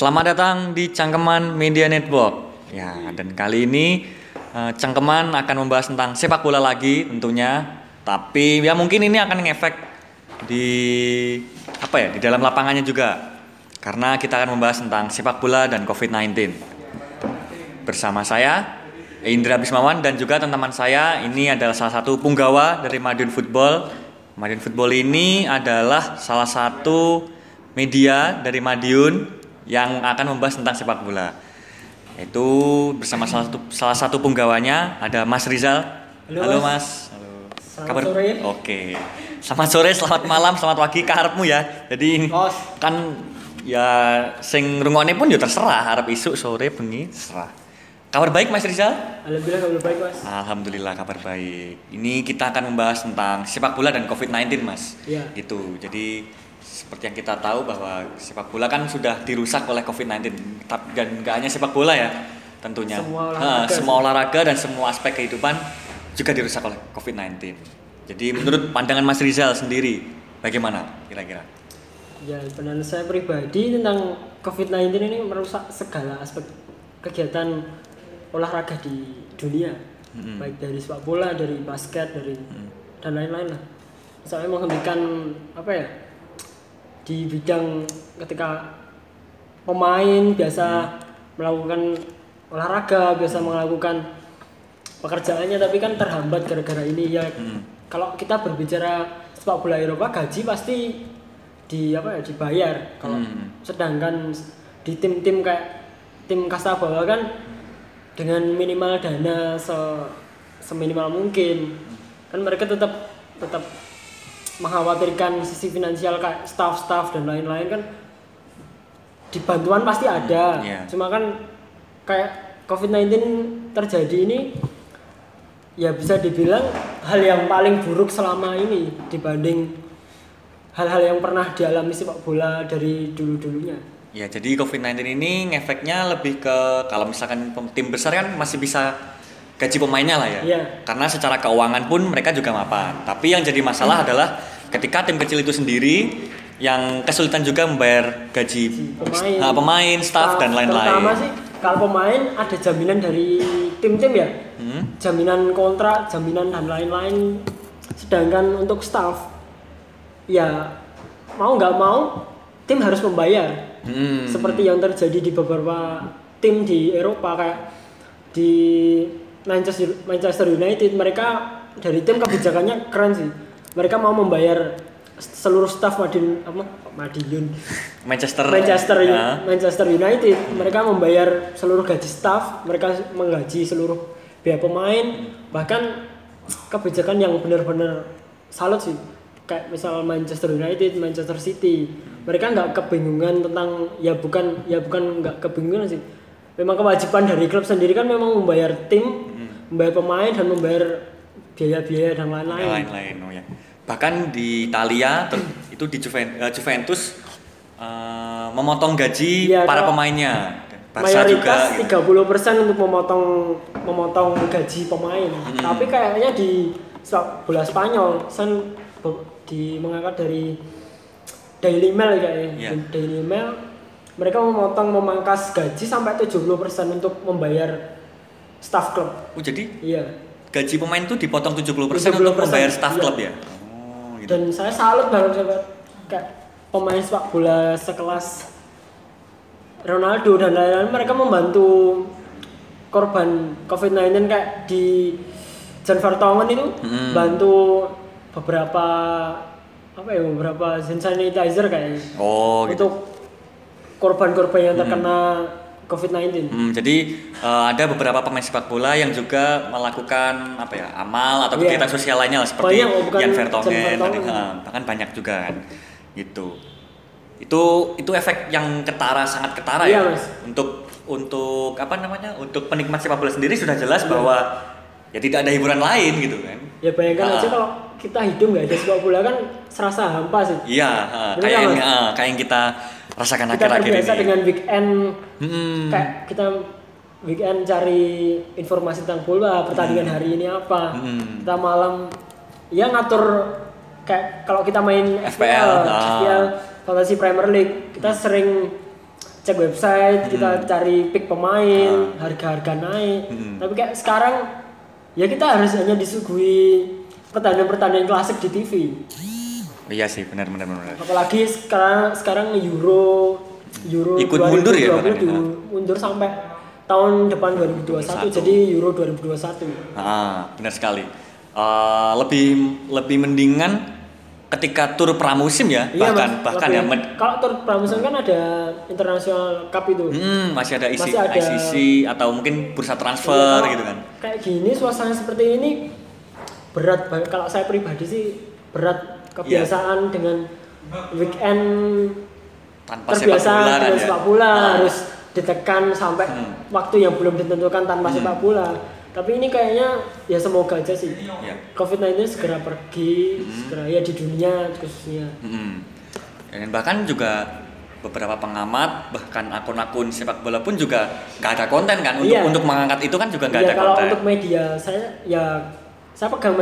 Selamat datang di Cangkeman Media Network. Ya, dan kali ini eh, Cangkeman akan membahas tentang sepak bola lagi tentunya. Tapi ya mungkin ini akan ngefek di apa ya, di dalam lapangannya juga. Karena kita akan membahas tentang sepak bola dan COVID-19. Bersama saya Indra Bismawan dan juga teman-teman saya ini adalah salah satu punggawa dari Madiun Football. Madiun Football ini adalah salah satu media dari Madiun yang akan membahas tentang sepak bola. Itu bersama salah satu salah satu punggawanya ada Mas Rizal. Halo, Mas. Halo. Selamat sore. Oke. Selamat sore, selamat malam, selamat pagi karepmu ya. Jadi kan ya sing rungokne pun ya terserah arep isuk sore bengi terserah. Kabar baik Mas Rizal? Alhamdulillah kabar baik mas. Alhamdulillah kabar baik. Ini kita akan membahas tentang sepak bola dan COVID-19, Mas. Iya. Gitu. Jadi seperti yang kita tahu bahwa sepak bola kan sudah dirusak oleh COVID-19. Tap- Dan gak hanya sepak bola ya, tentunya. Semua Ha, olahraga semua olahraga dan semua aspek kehidupan juga dirusak oleh COVID-19. Jadi menurut pandangan Mas Rizal sendiri, bagaimana kira-kira? Ya pandangan saya pribadi tentang COVID-19 ini merusak segala aspek kegiatan olahraga di dunia. Mm-mm. Baik dari sepak bola, dari basket, dari dan lain-lain lah. Misalnya menghentikan apa ya di bidang ketika pemain biasa melakukan olahraga, biasa melakukan pekerjaannya tapi kan terhambat gara-gara ini ya. Hmm. kalau kita berbicara sepak bola Eropa gaji pasti di apa ya dibayar. Kalau Hmm. sedangkan di tim-tim kayak tim kasta bawah kan dengan minimal dana se seminimal mungkin kan mereka tetap tetap mengkhawatirkan sisi finansial kayak staff-staff dan lain-lain kan di bantuan pasti ada iya. cuma kan kayak COVID-19 terjadi ini ya bisa dibilang hal yang paling buruk selama ini dibanding hal-hal yang pernah dialami sepak bola dari dulu-dulunya. Ya, jadi COVID-19 ini ngefeknya lebih ke kalau misalkan tim besar kan masih bisa gaji pemainnya lah ya. Iya. Karena secara keuangan pun mereka juga mapan. Tapi yang jadi masalah adalah ketika tim kecil itu sendiri yang kesulitan juga membayar gaji Pemain, nah, pemain, staff dan Terutama lain-lain. sih kalau pemain ada jaminan dari tim-tim ya, Hmm? jaminan kontrak, jaminan dan lain-lain. Sedangkan untuk staff ya mau nggak mau tim harus membayar. Hmm. seperti yang terjadi di beberapa tim di Eropa kayak di Manchester Manchester United mereka dari tim kebijakannya keren sih mereka mau membayar seluruh staff Madiun apa? Madiun Manchester. Manchester ya. Manchester United. Mereka membayar seluruh gaji staff mereka menggaji seluruh biaya pemain. Bahkan kebijakan yang benar-benar salut sih. Kayak misal Manchester United Manchester City. Mereka nggak kebingungan tentang ya bukan ya bukan nggak kebingungan sih. Memang kewajiban dari klub sendiri kan memang membayar tim membayar pemain dan membayar biaya-biaya dan lain-lain lain-lain oh ya. Bahkan di Italia itu di eh, Juventus eh, memotong gaji Iya, para pemainnya. Barca juga mayoritas gitu. 30% untuk memotong memotong gaji pemain. Hmm. Tapi kayaknya di bola Spanyol san be- di mengangkat dari Daily Mail kayaknya. Di Daily Mail mereka memotong memangkas gaji sampai 70% untuk membayar staff klub. Oh, jadi Iya. Gaji pemain tuh dipotong 70%, untuk 70%, membayar staff iya. klub ya? Oh, gitu. Dan saya salut banget sama kayak pemain sepak bola sekelas Ronaldo dan lain-lain mereka membantu korban COVID-19 kayak di Jan Vertonghen itu Hmm. bantu beberapa apa ya beberapa hand sanitizer kayaknya Oh, gitu. untuk korban-korban yang terkena COVID-19. Hmm, jadi eh, ada beberapa pemain sepak bola yang juga melakukan apa ya amal atau Iya. kegiatan sosial lainnya lah seperti Banyak, oh, Jan Vertonghen, tadi, eh, bahkan banyak juga kan, gitu. Itu itu efek yang ketara sangat ketara Iya, ya Mas. untuk untuk apa namanya untuk penikmat sepak bola sendiri sudah jelas Iya. bahwa ya tidak ada hiburan lain gitu kan. Ya bayangkan Ah. aja kalau kita hidup nggak ada sepak bola kan serasa hampa sih. Iya, Bener kayak yang eh, kayak yang kita rasakan kita akhir-akhir terbiasa ini. dengan weekend Hmm. kayak kita weekend cari informasi tentang bola pertandingan hari ini apa Hmm. kita malam ya ngatur kayak kalau kita main FPL, FPL, ah. FPL Fantasy Premier League kita sering cek website Hmm. kita cari pick pemain harga-harga naik Hmm. tapi kayak sekarang ya kita harus hanya disuguhi pertandingan-pertandingan klasik di TV Iya sih, benar benar benar. apalagi sekarang sekarang Euro Euro Ikut mundur ya, 2020 bahkan ya? di- mundur sampai tahun depan 2021 jadi Euro 2021 Ah, benar sekali. Eh, lebih lebih mendingan ketika tur pramusim ya, Iya, bahkan Mas. bahkan ya. Lebih- kalau tur pramusim kan ada International Cup itu Hmm, masih ada isi Masih ada- ICC atau mungkin bursa Iya, transfer kalau gitu kan. Kayak gini suasana seperti ini berat. Kalau saya pribadi sih berat Kebiasaan dengan weekend Tanpa sepak terbiasa bola kan dengan ya. sepak bola Ah. harus ditekan sampai Hmm. waktu yang belum ditentukan tanpa sepak bola. Tapi ini kayaknya ya semoga aja sih. Iya. COVID-19 segera pergi, Hmm. segera ya di dunia khususnya. Mm-mm. Dan bahkan juga beberapa pengamat bahkan akun-akun sepak bola pun juga nggak ada konten kan untuk Iya. untuk mengangkat itu kan juga nggak Iya, ada kalau konten. untuk media saya ya saya pegang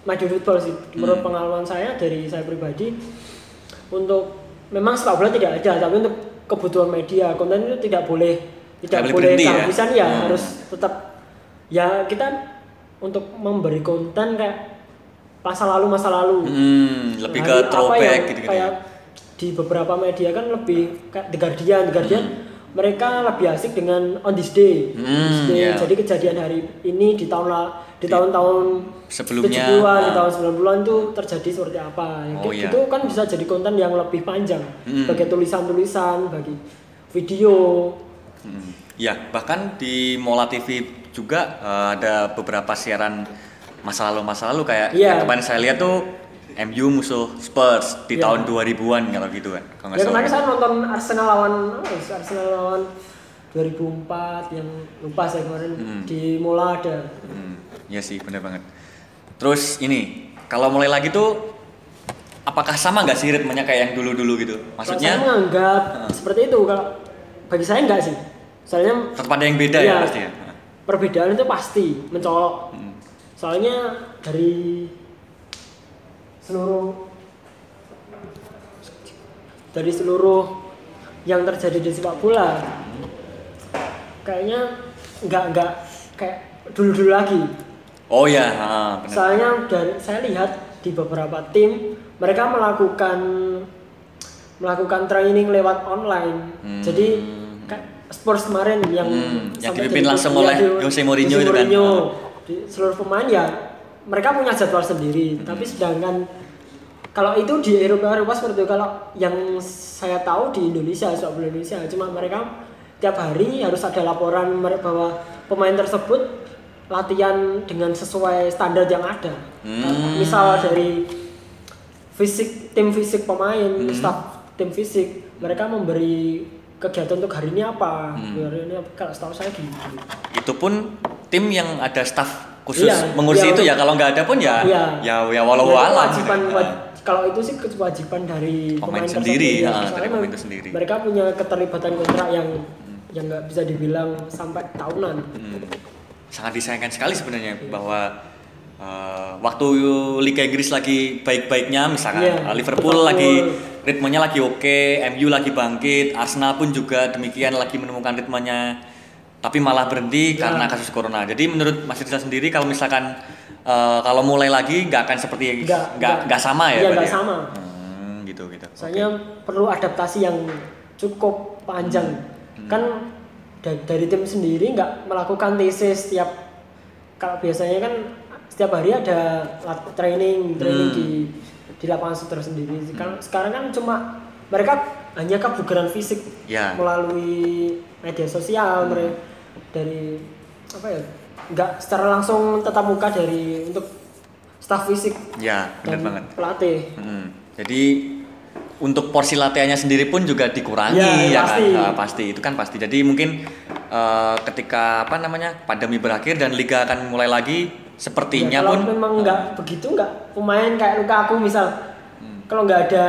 maju football sih. Menurut Hmm. pengalaman saya dari saya pribadi untuk memang sepak bola tidak ada, tapi untuk kebutuhan media konten itu tidak boleh tidak boleh boleh ya? kehabisan ya, Hmm. harus tetap ya kita untuk memberi konten kayak masa lalu masa lalu. Hmm, lebih ke Hari apa throwback gitu-gitu. kayak ya. di beberapa media kan lebih kayak The Guardian, The Guardian mereka lebih asik dengan on this day. On this Hmm, day. iya. Jadi kejadian hari ini di tahun la- di tahun-tahun sebelumnya, 70-an, di ah. tahun 90-an itu terjadi seperti apa. Ya, Oh, kayak iya. Itu kan bisa jadi konten yang lebih panjang. Hmm. Bagi tulisan-tulisan, bagi video. Hmm. Ya, bahkan di Mola TV juga eh, ada beberapa siaran masa lalu masa lalu kayak Iya. yang kemarin saya lihat tuh MU musuh Spurs di Iya. tahun 2000-an kalau gitu kan. Kalau nggak Ya kemarin saya nonton Arsenal lawan ya, Arsenal lawan 2004 yang lupa saya kemarin Hmm. di Mola ada. Hmm, iya sih bener banget. Terus ini kalau mulai lagi tuh apakah sama nggak sih ritmenya kayak yang dulu-dulu gitu? Kalau Maksudnya saya menganggap seperti itu kalau bagi saya enggak sih. Soalnya tetap ada yang beda ya Iya. pasti ya. perbedaan itu pasti mencolok. Hmm. Soalnya dari seluruh dari seluruh yang terjadi di sepak bola kayaknya enggak enggak kayak dulu-dulu lagi. Oh ya, bener. Soalnya dari saya lihat di beberapa tim mereka melakukan melakukan training lewat online. Hmm. Jadi Spurs kemarin yang Hmm, yang dipimpin langsung oleh Jose Mourinho Jose itu kan. Mourinho. Di seluruh pemain ya mereka punya jadwal sendiri. Hmm. Tapi sedangkan kalau itu di Eropa Eropa seperti itu. kalau yang saya tahu di Indonesia bola Indonesia cuma mereka tiap hari harus ada laporan mereka bahwa pemain tersebut latihan dengan sesuai standar yang ada. Hmm. Misal dari fisik tim fisik pemain, Hmm. staff tim fisik, mereka memberi kegiatan untuk hari ini apa? Hmm. Hari ini apa? kalau setahu saya gitu. Itu pun tim yang ada staff khusus Iya, mengurusi iya. itu ya. Kalau nggak ada pun ya Iya. ya ya walau gitu. waj- kalau itu sih kewajiban dari Pemain pemain, sendiri, ya, dari pemain itu sendiri. Mereka punya keterlibatan kontrak yang yang nggak bisa dibilang sampai tahunan. Hmm. Sangat disayangkan sekali sebenarnya bahwa eh, waktu Liga Inggris lagi baik-baiknya misalkan Iya, eh, Liverpool, Liverpool. lagi ritmenya lagi oke, MU lagi bangkit, Arsenal pun juga demikian lagi menemukan ritmenya tapi malah berhenti Ya. karena kasus corona. Jadi menurut Mas Rizal sendiri kalau misalkan eh, kalau mulai lagi nggak akan seperti Nggak, nggak sama ya? Iya, nggak ya? sama. Hmm, gitu gitu. Soalnya perlu adaptasi yang cukup panjang. Hmm. Kan da- dari tim sendiri nggak melakukan tesis setiap kalau biasanya kan setiap hari ada training training Hmm. di di lapangan sutra sendiri. Sekarang sekarang kan cuma mereka hanya kebugaran fisik Ya. melalui media sosial Hmm. mereka dari apa ya nggak secara langsung tetap muka dari untuk staff fisik Ya, benar banget. pelatih. Hmm, Jadi untuk porsi latihannya sendiri pun juga dikurangi Ya, ya, pasti. kan Ah, pasti itu kan pasti. Jadi mungkin eh, ketika apa namanya pandemi berakhir dan liga akan mulai lagi sepertinya Ya, kalau pun memang nggak begitu nggak pemain kayak Lukaku misal Hmm. kalau nggak ada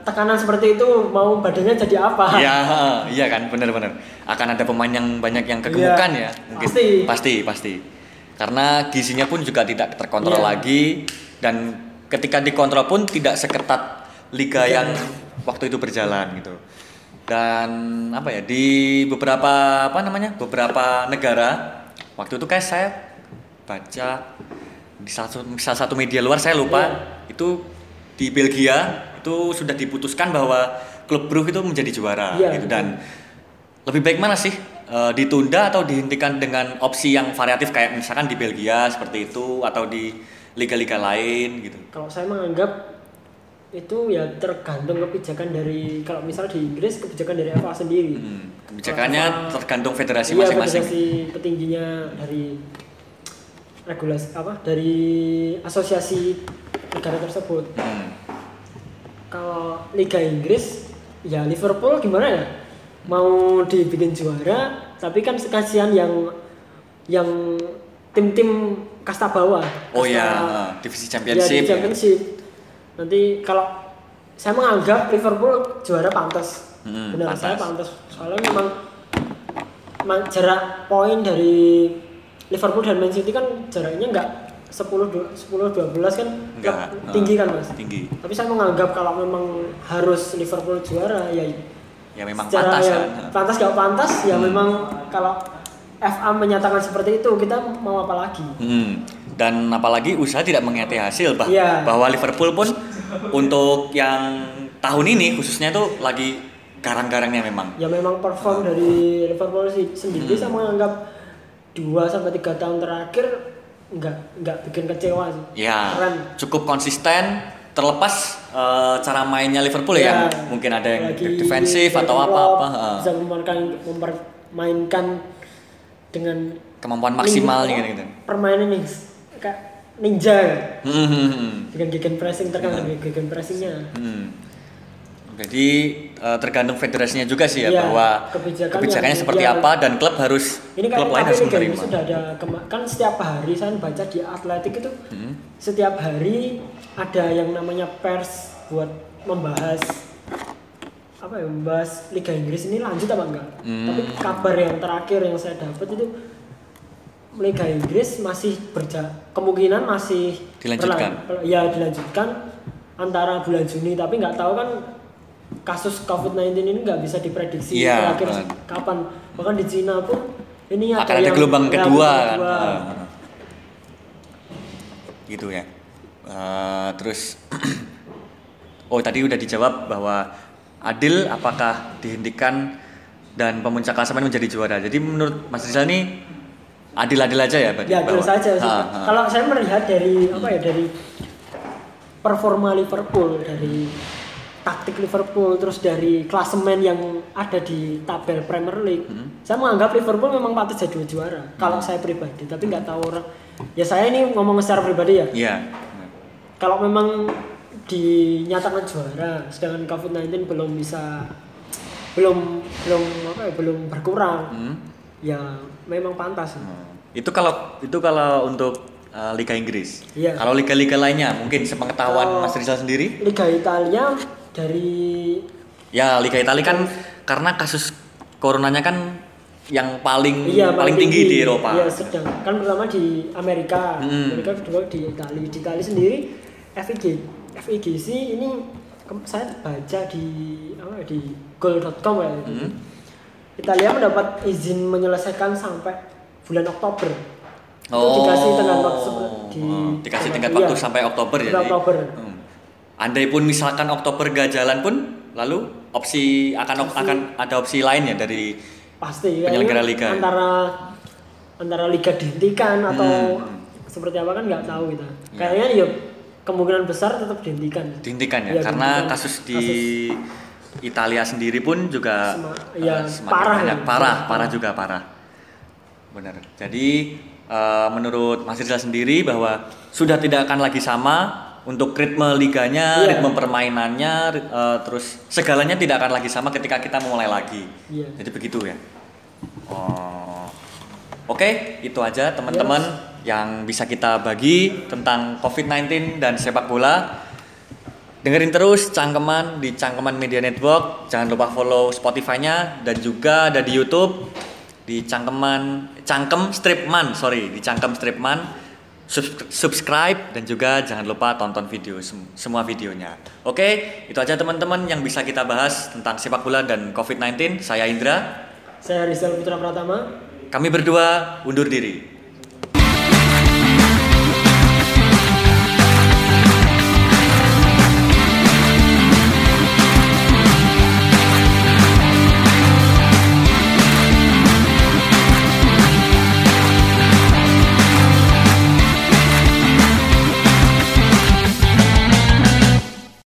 tekanan seperti itu mau badannya jadi apa Iya, iya kan, benar-benar. Akan ada pemain yang banyak yang kegemukan Iya, ya, mungkin. pasti. pasti, pasti. Karena gizinya pun juga tidak terkontrol Iya. lagi dan ketika dikontrol pun tidak seketat liga Iya. yang waktu itu berjalan gitu. dan apa ya di beberapa apa namanya beberapa negara waktu itu kayak saya baca di salah satu, salah satu media luar saya lupa itu di Belgia itu sudah diputuskan bahwa klub Brugge itu menjadi juara gitu dan lebih baik mana sih Eh, ditunda atau dihentikan dengan opsi yang variatif kayak misalkan di Belgia seperti itu atau di liga-liga lain gitu Kalau saya menganggap itu ya tergantung kebijakan dari kalau misal di Inggris kebijakan dari FA sendiri. Hmm, kebijakannya Kalau- tergantung federasi Iya, masing-masing federasi petingginya dari regulasi apa dari asosiasi negara tersebut. Hmm. Kalau Liga Inggris ya Liverpool gimana ya? Mau dibikin juara, tapi kan kasihan yang yang tim-tim kasta bawah. oh kasta- ya divisi Ya, championship di championship. Nanti kalau saya menganggap Liverpool juara pantas. Hmm, Benar pantas. saya pantas. Soalnya memang, memang jarak poin dari Liverpool dan Man City kan jaraknya enggak 10 du- 10 12 kan Enggak, tinggi eh, kan, Mas. tinggi Tapi saya menganggap kalau memang harus Liverpool juara ya ya memang secara pantas ya, kan pantas gak pantas ya Hmm. memang kalau FA menyatakan seperti itu kita mau apa lagi? Hmm. Dan apalagi usaha tidak mengerti hasil bah Iya. bahwa Liverpool pun untuk yang tahun ini khususnya itu lagi garang-garangnya memang. ya memang perform dari Liverpool sih sendiri Hmm. saya menganggap 2 sampai 3 tahun terakhir nggak nggak bikin kecewa sih. Ya, Keren. cukup konsisten terlepas eh, cara mainnya Liverpool ya, Ya, yang mungkin ada yang lagi defensif atau apa-apa. heeh. Bisa memainkan mempermainkan dengan Kemampuan maksimalnya nin- gitu. Permainan nih kayak ninja. Hmm, hmm, hmm. dengan gegen pressing Iya. dari gegen pressingnya. Hmm. Jadi eh, tergantung federasinya juga sih ya Iya, bahwa kebijakannya- kebijakannya seperti iya. apa dan klub harus Ini kan klub lain harus menerima. Inggris sudah ada kan setiap hari saya baca di Atletik itu Hmm. setiap hari ada yang namanya pers buat membahas apa ya membahas Liga Inggris ini lanjut apa enggak Hmm. tapi kabar yang terakhir yang saya dapat itu Liga Inggris masih berja kemungkinan masih Dilanjutkan. ya dilanjutkan antara bulan Juni tapi nggak tahu kan kasus COVID-19 ini nggak bisa diprediksi Iya, terakhir benar. kapan bahkan di Cina pun ini ada akan ada yang- gelombang kedua kan. kedua. Ah. gitu ya. Eh, terus oh tadi udah dijawab bahwa adil apakah dihentikan dan pemuncak klasemen menjadi juara. Jadi menurut Mas Rizal ini adil-adil aja ya berarti? Ya, Bahwa- saja. Kalau saya melihat dari apa ya dari performa Liverpool, dari taktik Liverpool, terus dari klasemen yang ada di tabel Premier League, Hmm. saya menganggap Liverpool memang patut jadi juara. Kalau saya pribadi, tapi nggak tahu orang. Ya saya ini ngomong secara pribadi ya. Iya. Kalau memang dinyatakan juara, sedangkan COVID-19 belum bisa belum belum apa ya, belum berkurang, Hmm. ya memang pantas. Itu kalau itu kalau untuk uh, Liga Inggris. Iya. Kalau liga-liga lainnya mungkin sepengetahuan Kalau- Mas Rizal sendiri? Liga Italia dari Ya Liga Italia kan karena kasus coronanya kan yang paling iya paling tinggi, di Eropa. Iya sedang kan pertama di Amerika, Hmm. Amerika kedua di Italia. Di Italia sendiri FIG FIGC ini saya baca di apa di goal.com ya. Hmm. Italia mendapat izin menyelesaikan sampai bulan Oktober. Itu Oh, dikasih tenggat waktu di oh, dikasih tenggat iya, waktu sampai Oktober ya. Oktober. Hmm. Andai pun misalkan Oktober gak jalan pun, lalu opsi akan Opsi. akan ada opsi lain ya dari pasti Penyelenggara kayaknya liga. antara antara liga dihentikan atau Hmm. seperti apa kan nggak tahu kita Ya. kayaknya ya kemungkinan besar tetap dihentikan dihentikan ya, Iya, karena dihentikan. kasus di Italia sendiri pun juga Sema- eh, ya, semakin parah banyak. ya. parah, Parah. parah juga parah. Benar. Jadi eh, menurut Mas Rizal sendiri bahwa sudah tidak akan lagi sama untuk ritme liganya, Iya. ritme permainannya, eh, terus segalanya tidak akan lagi sama ketika kita memulai lagi. Iya. Jadi begitu ya. Oh. Oke, itu aja teman-teman yang bisa kita bagi tentang COVID-19 dan sepak bola. Dengerin terus Cangkeman di Cangkeman Media Network. Jangan lupa follow Spotify-nya dan juga ada di YouTube di Cangkeman Cangkem Stripman, sorry, di Cangkem Stripman. Subs- subscribe dan juga jangan lupa tonton video sem- semua videonya. Oke, itu aja teman-teman yang bisa kita bahas tentang sepak bola dan COVID-19. Saya Indra. Saya Rizal Putra Pratama. Kami berdua undur diri.